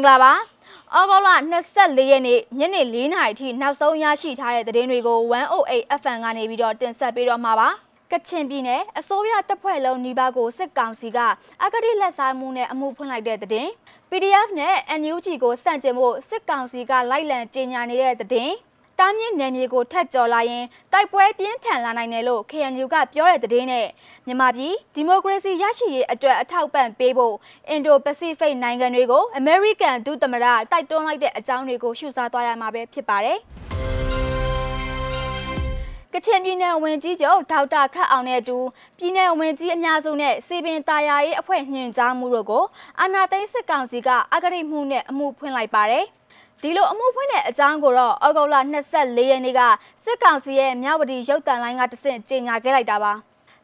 င်္ဂလာပါအော်ဂိုလာ24ရက်နေ့ညနေ4နာရီထိနောက်ဆုံးရရှိထားတဲ့သတင်းတွေကို108 FM ကနေပြီးတော့တင်ဆက်ပေးတော့မှာပါကချင်ပြည်နယ်အစိုးရတပ်ဖွဲ့လုံးနှိပါကိုစစ်ကောင်စီကအကတိလက်စားမှုနဲ့အမှုဖွင့်လိုက်တဲ့တဲ့ PDF နဲ့ NUG ကိုစန့်ကျင်ဖို့စစ်ကောင်စီကလိုက်လံကြေညာနေတဲ့တဲ့တား မြင့်နယ်မြေကိုထက်ကျော်လာရင်တိုက်ပွဲပြင်းထန်လာနိုင်တယ်လို့ KNU ကပြောတဲ့သတင်းနဲ့မြန်မာပြည်ဒီမိုကရေစီရရှိရေးအတွက်အထောက်ပံ့ပေးဖို့အင်ဒိုပစိဖိတ်နိုင်ငံတွေကို American ဒုသမ္မတတိုက်တွန်းလိုက်တဲ့အကြောင်းတွေကိုရှုစားသွားရမှာပဲဖြစ်ပါတယ်ကချင်ပြည်နယ်ဝင်ကြီးချုပ်ဒေါက်တာခတ်အောင်နဲ့အတူပြည်နယ်ဝင်ကြီးအများစုနဲ့စီပင်တာယာရေးအဖွဲ့ညွှန်ကြားမှုတို့ကိုအာဏာသိမ်းစစ်ကောင်စီကအကြိတ်မှုနဲ့အမှုဖွင့်လိုက်ပါတယ်။ ဒီလိုအမှုဖွင့်တဲ့အကြောင်းကိုတော့အောက်တိုဘာ24ရက်နေ့ကစစ်ကောင်စီရဲ့မြဝတီရုပ်တံလိုင်းကတဆင့်ကြေညာခဲ့လိုက်တာပါ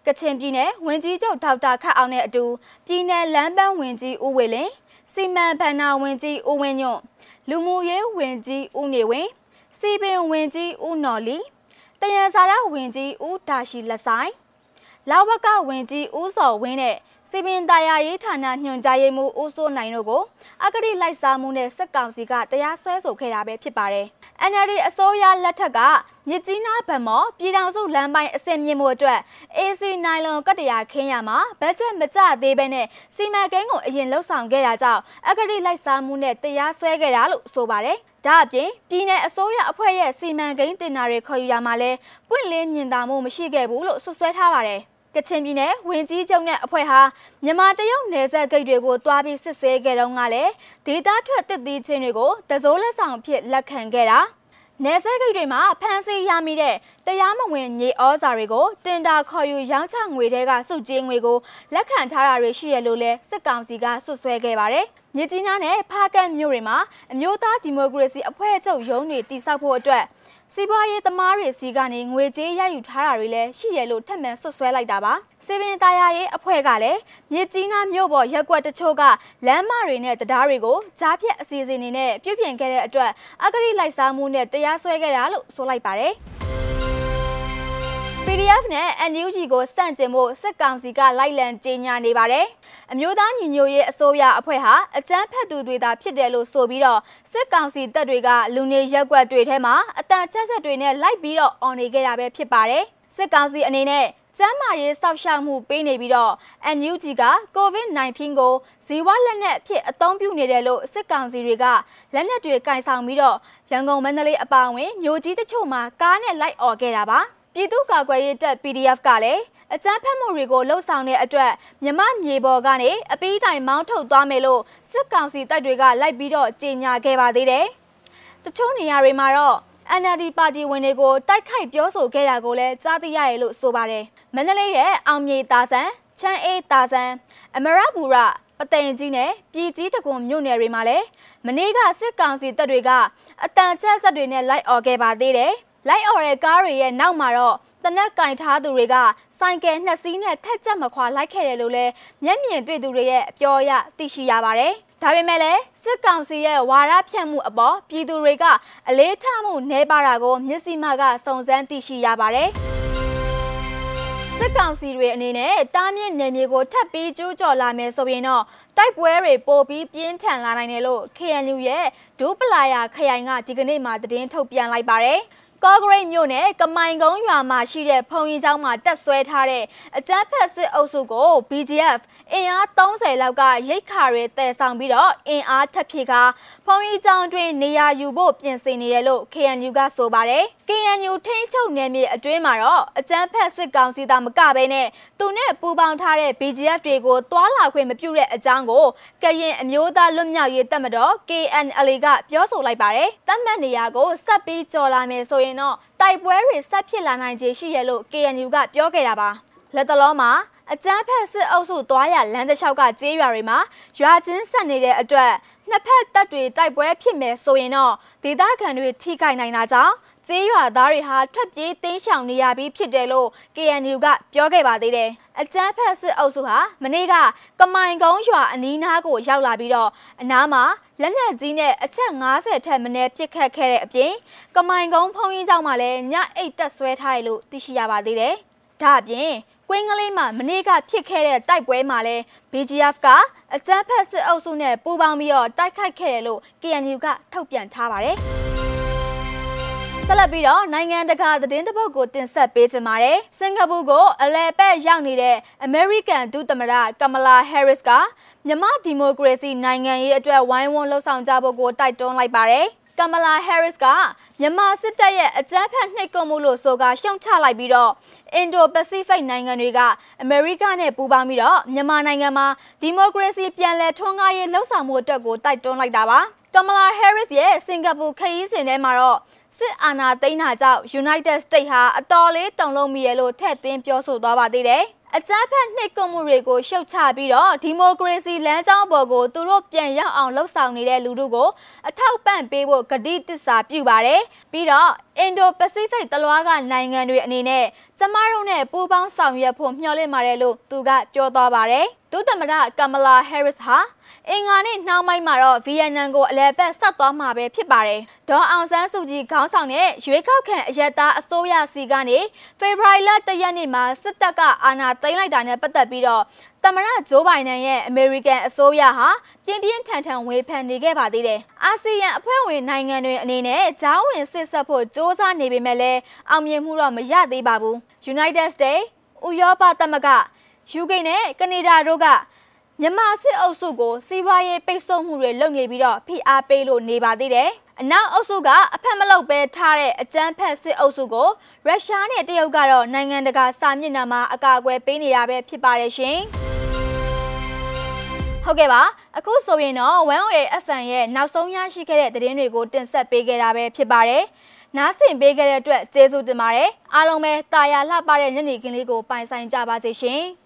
ကချင်ပြည်နယ်ဝင်ကြီးချုပ်ဒေါက်တာခတ်အောင်နဲ့အတူပြည်နယ်လမ်းပန်းဝင်ကြီးဦးဝေလင်စီမံဘဏ္ဍာဝင်ကြီးဦးဝင်းညွန့်လူမှုရေးဝင်ကြီးဦးနေဝင်းစီပင်ဝင်ကြီးဦးနော်လီတယံစာရဝင်ကြီးဦးဒါရှိလက်ဆိုင်လောက်ဝကဝင်ကြီးဦးစော်ဝင်းနဲ့ စီပင်တာယာရေးဌာနညွှန်ကြားရေးမှူးဦးစိုးနိုင်တို့ကိုအကတိလိုက်စားမှုနဲ့စစ်ကောင်စီကတရားစွဲဆိုခဲ့တာပဲဖြစ်ပါတယ်။ NLD အစိုးရလက်ထက်ကမြစ်ကြီးနားဗန်မော်ပြည်ထောင်စုလမ်းပိုင်းအစင်မြင့်မှုအတွက် AC နိုင်လွန်ကတရာခင်းရမှာဘတ်ဂျက်မကျသေးဘဲနဲ့စီမံကိန်းကိုအရင်လှုပ်ဆောင်ခဲ့တာကြောင့်အကတိလိုက်စားမှုနဲ့တရားစွဲခဲ့တာလို့ဆိုပါတယ်။ဒါအပြင်ပြည်내အစိုးရအဖွဲ့ရဲ့စီမံကိန်းတင်နာတွေခေါ်ယူရမှာလဲပွင့်လင်းမြင်သာမှုမရှိခဲ့ဘူးလို့ဆွဆွဲထားပါတယ်။ ကချင်ပြည်နယ်ဝင်ကြီးချုပ်နဲ့အဖွဲ့ဟာမြန်မာတရုတ်နယ်စပ်ဂိတ်တွေကိုတွားပြီးစစ်ဆေးခဲ့တော့ကလည်းဒေတာထွက်တစ်သီးချင်းတွေကိုတစိုးလက်ဆောင်ဖြစ်လက်ခံခဲ့တာနယ်စပ်ဂိတ်တွေမှာဖမ်းဆီးရမိတဲ့တရားမဝင်ညေဩဇာတွေကိုတင်တာခေါ်ယူရောင်းချငွေတွေကစုကြေးငွေကိုလက်ခံထားတာတွေရှိရလို့လဲစစ်ကောင်စီကဆွဆွဲခဲ့ပါတယ်။မြစ်ကြီးနားနဲ့ဖားကတ်မြို့တွေမှာအမျိုးသားဒီမိုကရေစီအဖွဲ့ချုပ်ရုံးတွေတိစောက်ဖို့အတွက် စီးပွားရေးသမားတွေစီကနေငွေကြေးရယူထားတာတွေလည်းရှိရလို့ထပ်မံဆွဆွဲလိုက်တာပါစီပင်သားရရေးအဖွဲ့ကလည်းမြစ်ကြီးနားမြို့ပေါ်ရက်ကွက်တချို့ကလမ်းမတွေနဲ့တရားတွေကိုကြားဖြတ်အစီအစဉ်တွေနဲ့ပြုပြင်ခဲ့တဲ့အတွက်အဂရိလိုက်စားမှုနဲ့တရားစွဲခဲ့တာလို့ဆိုလိုက်ပါတယ် PDF နဲ့ NUG ကိုစန့်ကျင်ဖို့စစ်ကောင်စီကလိုက်လံကြေညာနေပါတယ်။အမျိုးသားညီညွတ်ရေးအစိုးရအဖွဲ့ဟာအကြမ်းဖက်သူတွေသာဖြစ်တယ်လို့ဆိုပြီးတော့စစ်ကောင်စီတပ်တွေကလူနေရက်ကွက်တွေထဲမှာအတန်ချက်ဆက်တွေနဲ့လိုက်ပြီးတော့អော်နေခဲ့တာပဲဖြစ်ပါတယ်။စစ်ကောင်စီအနေနဲ့ကျန်းမာရေးစောင့်ရှောက်မှုပေးနေပြီးတော့ NUG က COVID-19 ကိုဇီဝလက်နက်အဖြစ်အသုံးပြုနေတယ်လို့စစ်ကောင်စီတွေကလက်နက်တွေကင်ဆောင်ပြီးတော့ရန်ကုန်မန္တလေးအပါအဝင်မြို့ကြီးတချို့မှာကားနဲ့လိုက်អော်ခဲ့တာပါ ပြည်သူ့ကာကွယ်ရေးတပ် PDF ကလည်းအကြမ်းဖက်မှုတွေကိုလှုပ်ဆောင်တဲ့အတွက်မြမမြေပေါ်ကနေအပီးတိုင်မောင်းထုတ်သွားမယ်လို့စစ်ကောင်စီတပ်တွေကလိုက်ပြီးတော့ကြေညာခဲ့ပါသေးတယ်။တချို့နေရာတွေမှာတော့ NLD ပါတီဝင်တွေကိုတိုက်ခိုက်ပြောဆိုခဲ့တာကိုလည်းကြားသိရတယ်လို့ဆိုပါတယ်။မန္တလေးရဲ့အောင်မြေတာဆန်ချမ်းအေးတာဆန်အမရဘူရပသိမ်ကြီးနဲ့ပြည်ကြီးတကွန်မြို့နယ်တွေမှာလည်းမနေ့ကစစ်ကောင်စီတပ်တွေကအတန်ချက်ဆက်တွေနဲ့လိုက်អော်ခဲ့ပါသေးတယ်။ လိုက်អော်တဲ့ကားတွေရဲ့နောက်မှာတော့တနက်ကင်ထားသူတွေကဆိုင်ကယ်နှစ်စီးနဲ့ထက်ကြက်မခွာလိုက်ခဲ့တယ်လို့လည်းမျက်မြင်တွေ့သူတွေရဲ့အပြောအရသိရှိရပါတယ်။ဒါပေမဲ့လည်းစစ်ကောင်စီရဲ့ဝါရဖြန့်မှုအပေါ်ပြည်သူတွေကအလေးထားမှုနှဲပါတာကိုမျက်စိမှကစုံစမ်းသိရှိရပါတယ်။စစ်ကောင်စီတွေအနေနဲ့တားမြင့်နယ်မြေကိုထပ်ပြီးကျူးကျော်လာမယ်ဆိုရင်တော့တိုက်ပွဲတွေပိုပြီးပြင်းထန်လာနိုင်တယ်လို့ KNU ရဲ့ဒူးပလာယာခရိုင်ကဒီကနေ့မှသတင်းထုတ်ပြန်လိုက်ပါတယ်။ ကော့ဂရိတ်မြို့နယ်ကမိုင်ကုန်းရွာမှာရှိတဲ့ဖုံကြီးကျောင်းမှာတက်ဆွဲထားတဲ့အကြမ်းဖက်စစ်အုပ်စုကို BGF အင်အား30လောက်ကရိတ်ခါတွေတည်ဆောင်ပြီးတော့အင်အားထပ်ဖြည့်ကာဖုံကြီးကျောင်းတွင်နေရာယူဖို့ပြင်ဆင်နေရလို့ KNU ကဆိုပါတယ်။ KNU ထိန်းချုပ်နယ်မြေအတွင်းမှာတော့အကြမ်းဖက်စစ်ကောင်စီသားမကဘဲနဲ့သူနဲ့ပူးပေါင်းထားတဲ့ BGF တွေကိုတွာလာခွင့်မပြုတဲ့အကြောင်းကိုကရင်အမျိုးသားလွတ်မြောက်ရေးတပ်မတော် KNL ကပြောဆိုလိုက်ပါတယ်။တပ်မှတ်နေရာကိုစက်ပြီးကြော်လာမယ်ဆိုရင်တော့တိုက်ပွဲတွေဆက်ဖြစ်လာနိုင်ခြေရှိရလို့ KNU ကပြောခဲ့တာပါလက်တလုံးမှာအကြမ်းဖက်စစ်အုပ်စုသွားရလမ်းတစ်လျှောက်ကကျေးရွာတွေမှာရွာချင်းဆက်နေတဲ့အတွက်နှစ်ဖက်တပ်တွေတိုက်ပွဲဖြစ်မယ်ဆိုရင်တော့ဒေသခံတွေထိခိုက်နိုင်တာကြောင့် ကျေးရွာသားတွေဟာထွက်ပြေးတိမ်းရှောင်နေရပြီးဖြစ်တယ်လို့ KNU ကပြောခဲ့ပါသေးတယ်။အကြမ်းဖက်စစ်အုပ်စုဟာမနေ့ကကမိုင်ကုန်းရွာအနီးနားကိုရောက်လာပြီးတော့အနားမှာလက်နက်ကြီးနဲ့အချက်90ထက်မနည်းပစ်ခတ်ခဲ့တဲ့အပြင်ကမိုင်ကုန်းဖုံးရင်ကျောင်းမှာလည်းညအိတ်တက်ဆွဲထားတယ်လို့သိရှိရပါသေးတယ်။ဒါအပြင်ကွင်းကလေးမှာမနေ့ကဖြစ်ခဲ့တဲ့တိုက်ပွဲမှာလဲ BGF ကအကြမ်းဖက်စစ်အုပ်စုနဲ့ပူးပေါင်းပြီးတော့တိုက်ခိုက်ခဲ့တယ်လို့ KNU ကထုတ်ပြန်ထားပါတယ်။ ဆက်လက်ပြီးတော့နိုင်ငံတကာသတင်းတပုတ်ကိုတင်ဆက်ပေးချင်ပါတယ်။စင်ကာပူကိုအလဲပတ်ရောက်နေတဲ့အမေရိကန်ဒုသမ္မတကမလာဟဲရစ်ကမြန်မာဒီမိုကရေစီနိုင်ငံရေးအတွက်ဝိုင်းဝန်းလှုပ်ဆောင်ကြဖို့ကိုတိုက်တွန်းလိုက်ပါတယ်။ကမလာဟဲရစ်ကမြန်မာစစ်တပ်ရဲ့အကြမ်းဖက်နှိပ်ကွပ်မှုလို့ဆိုကရှုံချလိုက်ပြီးတော့အင်ဒိုပစိဖိတ်နိုင်ငံတွေကအမေရိကနဲ့ပူးပေါင်းပြီးတော့မြန်မာနိုင်ငံမှာဒီမိုကရေစီပြန်လည်ထွန်းကားရေးလှုပ်ဆောင်မှုအတွက်ကိုတိုက်တွန်းလိုက်တာပါကမလာဟဲရစ်ရဲ့စင်ကာပူခရီးစဉ်ထဲမှာတော့ စစ်အာဏာသိမ်းတာကြောင့် United States ဟာအတော်လေးတုံ့လုံးမိရလို့ထည့်သွင်းပြောဆိုသွားပါသေးတယ်အကြမ်းဖက်နှိပ်ကွပ်မှုတွေကိုရှုတ်ချပြီးတော့ဒီမိုကရေစီလမ်းကြောင်းပေါ်ကိုသူတို့ပြန်ရောက်အောင်လှုပ်ဆောင်နေတဲ့လူတို့ကိုအထောက်ပံ့ပေးဖို့ကတိသစ္စာပြုပါတယ်ပြီးတော့အင်ဒိုပစိဖိတ်တလွားကနိုင်ငံတွေအနေနဲ့ကျမတို့နဲ့ပူးပေါင်းဆောင်ရွက်ဖို့မျှော်လင့်ပါတယ်လို့သူကပြောသွားပါတယ်ဒုသမ္မတကမလာဟဲရစ်ဟာ အင်္ဂါနေ့နှောင်းပိုင်းမှာတော့ဗီယက်နမ်ကိုအလဲပတ်ဆက်သွားမှာပဲဖြစ်ပါတယ်။ဒေါ်အောင်ဆန်းစုကြည်ခေါင်းဆောင်တဲ့ရွေးကောက်ခံအယက်သားအစိုးရစီကနေဖေဖော်ဝါရီလ၁ရက်နေ့မှာစစ်တပ်ကအာဏာသိမ်းလိုက်တာနဲ့ပတ်သက်ပြီးတော့သမ္မတဂျိုးဘိုင်ဒန်ရဲ့အမေရိကန်အစိုးရဟာပြင်းပြင်းထန်ထန်ဝေဖန်နေခဲ့ပါသေးတယ်။အာဆီယံအဖွဲ့ဝင်နိုင်ငံတွေအနေနဲ့ဂျောင်းဝင်စစ်ဆက်ဖို့စ조사နေပေမဲ့လည်းအောင်မြင်မှုတော့မရသေးပါဘူး။ United States ၊ဥရောပသမဂ္ဂ UK နဲ့ကနေဒါတို့က မြန်မာစစ်အုပ်စုကိုစီးပွားရေးပိတ်ဆို့မှုတွေလုပ်နေပြီးတော့ဖိအားပေးလို့နေပါသေးတယ်။အနောက်အုပ်စုကအဖက်မလုပ်ပဲထားတဲ့အကြမ်းဖက်စစ်အုပ်စုကိုရုရှားနဲ့တရုတ်ကတော့နိုင်ငံတကာစာမျက်နှာမှာအကာအကွယ်ပေးနေတာပဲဖြစ်ပါတယ်ရှင်။ဟုတ်ကဲ့ပါအခုဆိုရင်တော့ 1OA FM ရဲ့နောက်ဆုံးရရှိခဲ့တဲ့သတင်းတွေကိုတင်ဆက်ပေးခဲ့တာပဲဖြစ်ပါတယ်။နားဆင်ပေးခဲ့တဲ့အတွက်ကျေးဇူးတင်ပါတယ်။အားလုံးပဲတာယာလှပတဲ့ညနေခင်းလေးကိုပိုင်ဆိုင်ကြပါစေရှင်။